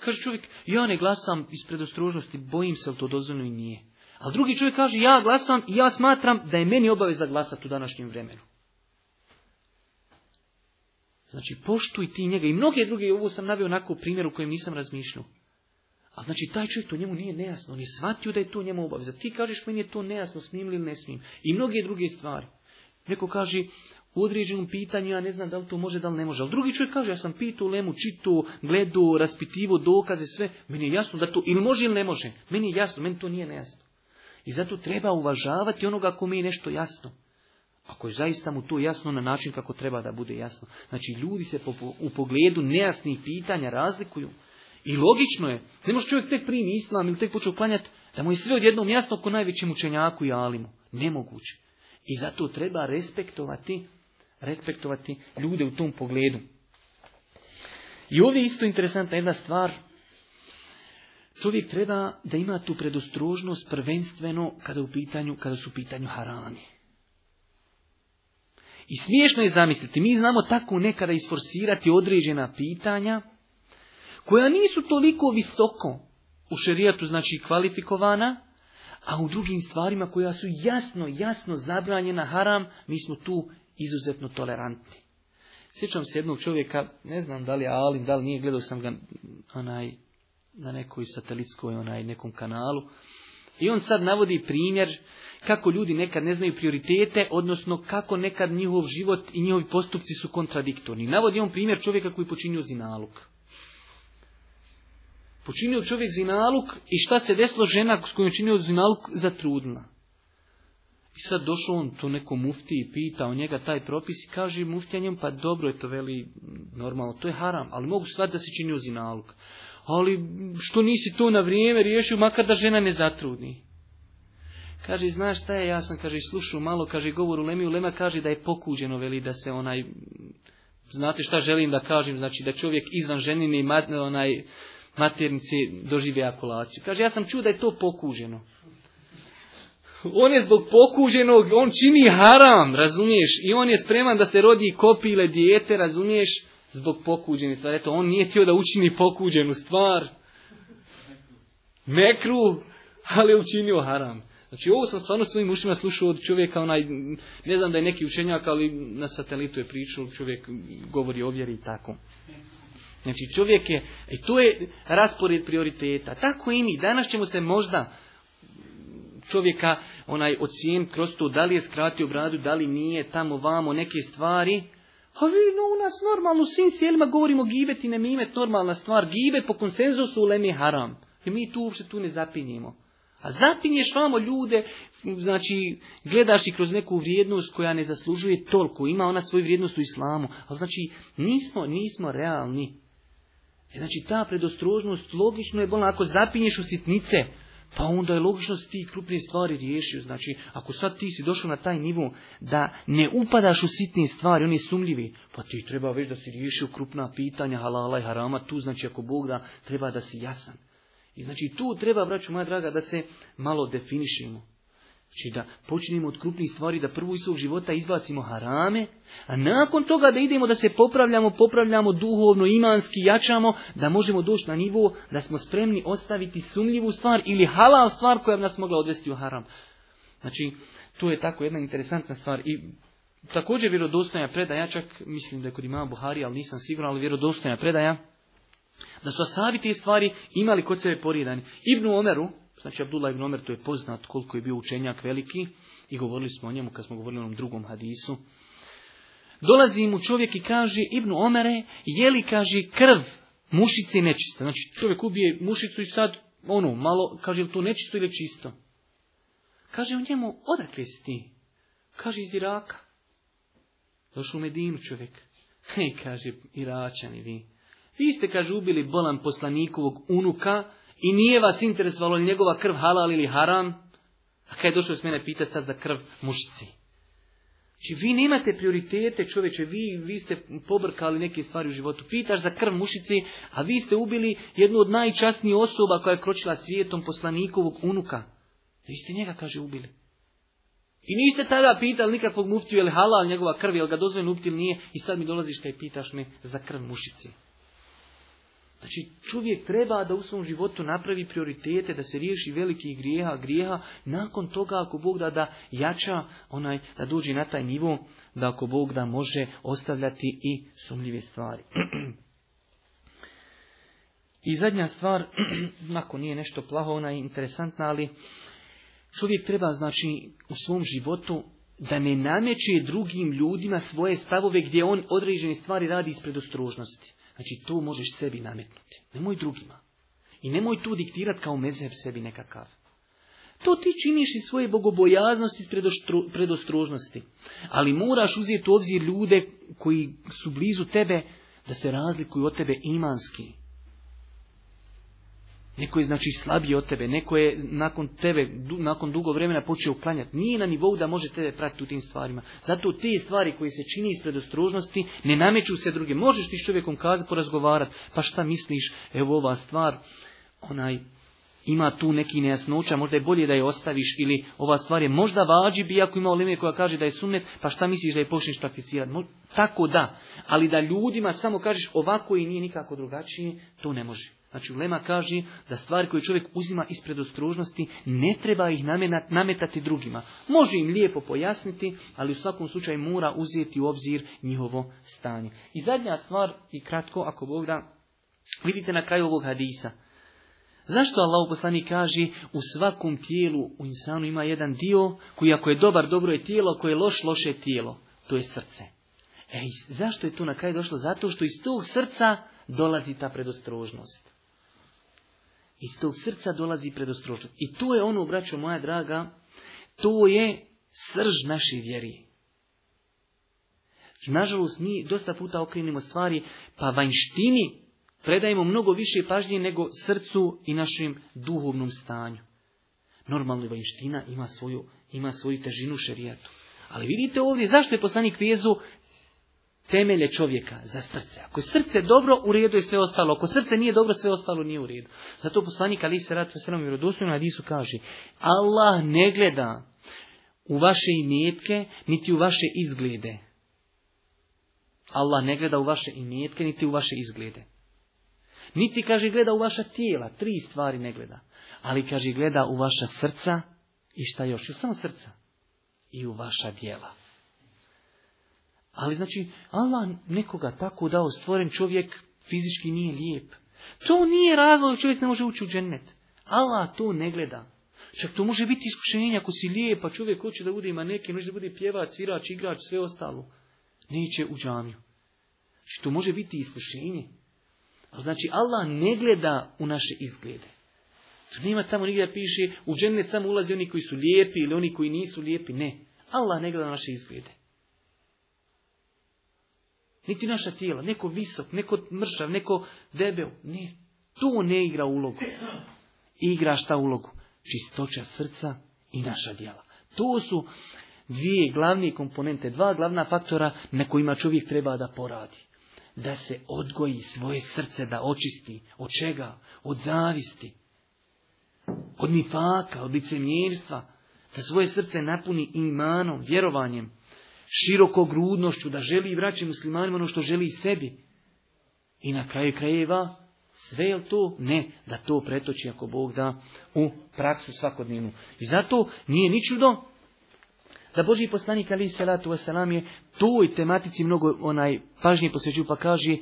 Kaže čovjek, ja ne glasam iz predostružnosti, bojim se li to dozvoljno i nije. Ali drugi čovjek kaže, ja glasam i ja smatram da je meni obaveza glasati u današnjem vremenu. Znači, poštuj ti njega. I mnoge druge, ovo sam naveo onako primjer u kojem nisam razmišljao. A znači, taj čovjek to njemu nije nejasno. On je shvatio da je to njemu obaveza. Ti kažeš, meni je to nejasno, smijem li ili ne smijem. I mnoge druge stvari. Neko kaže, u određenom pitanju, ja ne znam da li to može, da li ne može. Ali drugi čovjek kaže, ja sam pitao lemu, čitu, gledu, raspitivo, dokaze, sve. Meni je jasno da to ili može ili ne može. Meni je jasno, meni to nije nejasno. I zato treba uvažavati onoga mi je nešto jasno. Ako je zaista mu to jasno na način kako treba da bude jasno. Znači, ljudi se po, u pogledu nejasnih pitanja razlikuju. I logično je, ne može čovjek tek primi islam ili tek počeo klanjati, da mu je sve odjednom jasno ko najvećem učenjaku i alimu. Nemoguće. I zato treba respektovati respektovati ljude u tom pogledu. I ovdje je isto interesantna jedna stvar. Čovjek treba da ima tu predostrožnost prvenstveno kada, u pitanju, kada su u pitanju harami. I smiješno je zamisliti, mi znamo tako nekada isforsirati određena pitanja koja nisu toliko visoko u šerijatu znači kvalifikovana, a u drugim stvarima koja su jasno, jasno zabranjena haram, mi smo tu izuzetno tolerantni. Sjećam se jednog čovjeka, ne znam da li je Alim, da li nije, gledao sam ga onaj, na nekoj satelitskoj onaj, nekom kanalu. I on sad navodi primjer kako ljudi nekad ne znaju prioritete, odnosno kako nekad njihov život i njihovi postupci su kontradiktorni. Navodi on primjer čovjeka koji počinio zinaluk. Počinio čovjek zinaluk i šta se desilo žena s kojom činio zinaluk zatrudna sad došao on tu neko mufti i pitao njega taj propis i kaže muftija pa dobro je to veli, normalno, to je haram, ali mogu shvatiti da se čini nalog. Ali što nisi to na vrijeme riješio, makar da žena ne zatrudni. Kaže, znaš šta je, ja sam, kaže, slušao malo, kaže, govor u Lemiju, Lema kaže da je pokuđeno, veli, da se onaj, znate šta želim da kažem, znači da čovjek izvan ženine i onaj, maternice dožive akulaciju. Kaže, ja sam čuo da je to pokuđeno. On je zbog pokuženog, on čini haram, razumiješ? I on je spreman da se rodi kopile dijete, razumiješ? Zbog pokuđenih stvari. Eto, on nije htio da učini pokuđenu stvar. Mekru, ali je učinio haram. Znači ovo sam stvarno svojim ušima slušao od čovjeka, onaj, ne znam da je neki učenjak, ali na satelitu je pričao, čovjek govori o vjeri i tako. Znači čovjek je, i e, to je raspored prioriteta. Tako i mi, danas ćemo se možda čovjeka onaj ocijen kroz to da li je skratio bradu, da li nije, tamo vamo neke stvari. A vi, no, u nas normalno u svim sjelima govorimo gibet i nemimet, normalna stvar. gibet po konsenzusu u lemi haram. I mi tu uopšte tu ne zapinjemo. A zapinješ vamo ljude, znači, gledaš ih kroz neku vrijednost koja ne zaslužuje toliko, ima ona svoju vrijednost u islamu, A znači, nismo, nismo realni. E, znači, ta predostrožnost logično je bolna, ako zapinješ u sitnice, pa onda je logično da ti krupne stvari riješio. Znači, ako sad ti si došao na taj nivo da ne upadaš u sitne stvari, oni sumljivi, pa ti treba već da si riješio krupna pitanja halala i harama, tu znači ako Bog da, treba da si jasan. I znači tu treba, braću moja draga, da se malo definišemo. Znači da počinimo od krupnih stvari, da prvo iz svog života izbacimo harame, a nakon toga da idemo da se popravljamo, popravljamo duhovno, imanski, jačamo, da možemo doći na nivo da smo spremni ostaviti sumljivu stvar ili halal stvar koja bi nas mogla odvesti u haram. Znači, to je tako jedna interesantna stvar i također vjerodostojna predaja, čak mislim da je kod imama Buhari, ali nisam siguran, ali vjerodostojna predaja, da su asavi te stvari imali kod sebe porirani. Ibnu Omeru, Znači, Abdullah ibn Omer, to je poznat koliko je bio učenjak veliki i govorili smo o njemu kad smo govorili o onom drugom hadisu. Dolazi mu čovjek i kaže, Ibnu Omere, je li, kaže, krv mušice nečista? Znači, čovjek ubije mušicu i sad, ono, malo, kaže, li to nečisto ili čisto? Kaže u njemu, odakle si ti? Kaže, iz Iraka. Došao u Medinu čovjek. Hej, kaže, Iračani vi. Vi ste, kaže, ubili bolan poslanikovog unuka, i nije vas interesovalo li njegova krv halal ili haram, a kaj je došao s mene pitati sad za krv mušici. Znači, vi nemate prioritete, čovječe, vi, vi ste pobrkali neke stvari u životu. Pitaš za krv mušici, a vi ste ubili jednu od najčastnijih osoba koja je kročila svijetom poslanikovog unuka. Vi ste njega, kaže, ubili. I niste tada pitali nikakvog muftiju, je li halal njegova krv, je li ga dozvoljeno ili nije, i sad mi dolaziš kaj pitaš me za krv mušici. Znači čovjek treba da u svom životu napravi prioritete, da se riješi velikih grijeha, grijeha, nakon toga ako Bog da, da jača, onaj, da dođe na taj nivo, da ako Bog da može ostavljati i sumljive stvari. I zadnja stvar, nakon nije nešto plaho, ona je interesantna, ali čovjek treba znači u svom životu da ne nameće drugim ljudima svoje stavove gdje on određene stvari radi iz ostrožnosti. Znači to možeš sebi nametnuti, nemoj drugima. I nemoj tu diktirat kao mezeb sebi nekakav. To ti činiš iz svoje bogobojaznosti i predostrožnosti. Ali moraš uzeti u obzir ljude koji su blizu tebe, da se razlikuju od tebe imanski. Neko je znači slabiji od tebe, neko je nakon tebe, nakon dugo vremena počeo uklanjati. Nije na nivou da može tebe pratiti u tim stvarima. Zato te stvari koje se čini ispred ostružnosti ne nameću se druge. Možeš ti s čovjekom kazati, porazgovarati, pa šta misliš, evo ova stvar, onaj, ima tu neki nejasnoća, možda je bolje da je ostaviš ili ova stvar je možda vađi bi ako imao oleme koja kaže da je sunet, pa šta misliš da je počneš prakticirati? Tako da, ali da ljudima samo kažeš ovako i nije nikako drugačije, to ne može. Znači, Ulema kaže da stvari koje čovjek uzima ispred ostružnosti, ne treba ih nametati drugima. Može im lijepo pojasniti, ali u svakom slučaju mora uzeti u obzir njihovo stanje. I zadnja stvar, i kratko, ako Bog da, vidite na kraju ovog hadisa. Zašto Allah poslani kaže u svakom tijelu u insanu ima jedan dio koji ako je dobar dobro je tijelo, ako je loš loše je tijelo. To je srce. Ej, zašto je tu na kraju došlo? Zato što iz tog srca dolazi ta predostrožnost. Iz tog srca dolazi predostrožnost. I to je ono, braćo moja draga, to je srž naše vjeri. Nažalost, mi dosta puta okrenimo stvari, pa vanjštini predajemo mnogo više pažnje nego srcu i našem duhovnom stanju. Normalno, vanjština ima svoju, ima svoju težinu šerijatu. Ali vidite ovdje, zašto je poslanik vjezu temelje čovjeka za srce. Ako je srce dobro, u redu je sve ostalo. Ako srce nije dobro, sve ostalo nije u redu. Zato poslanik Ali se ratu sram na Hadisu kaže Allah ne gleda u vaše imetke, niti u vaše izglede. Allah ne gleda u vaše imetke, niti u vaše izglede. Niti, kaže, gleda u vaša tijela. Tri stvari ne gleda. Ali, kaže, gleda u vaša srca i šta još? u samo srca. I u vaša djela. Ali znači, Allah nekoga tako dao stvoren čovjek fizički nije lijep. To nije razlog čovjek ne može ući u džennet. Allah to ne gleda. Čak to može biti iskušenje ako si lijep, pa čovjek hoće da bude ima neke, može da bude pjevač, svirač, igrač, sve ostalo. Neće u džamiju. Znači to može biti iskušenje. znači Allah ne gleda u naše izglede. To nema tamo nigdje da piše u džennet samo ulaze oni koji su lijepi ili oni koji nisu lijepi. Ne. Allah ne gleda naše izglede. Niti naša tijela, neko visok, neko mršav, neko debel. Ne, to ne igra ulogu. Igra šta ulogu? Čistoća srca i naša djela. To su dvije glavne komponente, dva glavna faktora na kojima čovjek treba da poradi. Da se odgoji svoje srce, da očisti. Od čega? Od zavisti. Od nifaka, od licemjerstva. Da svoje srce napuni imanom, vjerovanjem širokogrudnošću, da želi vraći muslimanima ono što želi sebi. I na kraju krajeva, sve je to? Ne, da to pretoči ako Bog da u praksu svakodnevnu. I zato nije ni čudo da Boži poslanik Ali Salatu Veselam je toj tematici mnogo onaj pažnje posvećuju pa kaže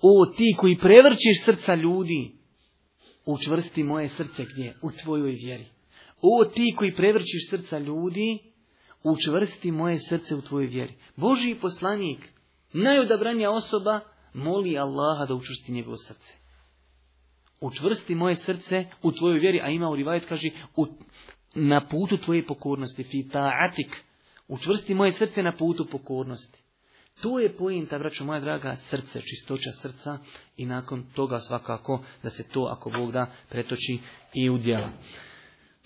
o ti koji prevrćeš srca ljudi, učvrsti moje srce gdje? U tvojoj vjeri. O ti koji prevrčiš srca ljudi, učvrsti moje srce u tvojoj vjeri. Boži poslanik, najodabranija osoba, moli Allaha da učvrsti njegovo srce. Učvrsti moje srce u tvojoj vjeri, a ima u rivajet, kaže, na putu tvoje pokornosti, fitaatik, učvrsti moje srce na putu pokornosti. To je pojenta, braćo moja draga, srce, čistoća srca i nakon toga svakako da se to, ako Bog da, pretoči i u djela.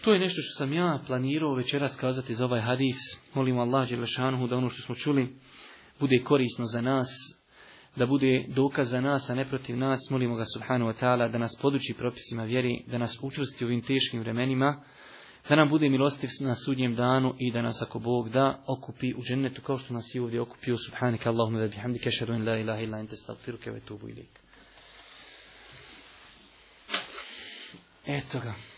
To je nešto što sam ja planirao večeras kazati za ovaj hadis. Molim Allah Đelešanuhu da ono što smo čuli bude korisno za nas, da bude dokaz za nas, a ne protiv nas. Molimo ga Subhanu wa ta'ala da nas poduči propisima vjeri, da nas učvrsti u ovim teškim vremenima, da nam bude milostiv na sudnjem danu i da nas ako Bog da okupi u džennetu kao što nas i ovdje okupio. Subhanika Allahumma da bihamdike, in la ilaha illa ente ve tubu Eto ga.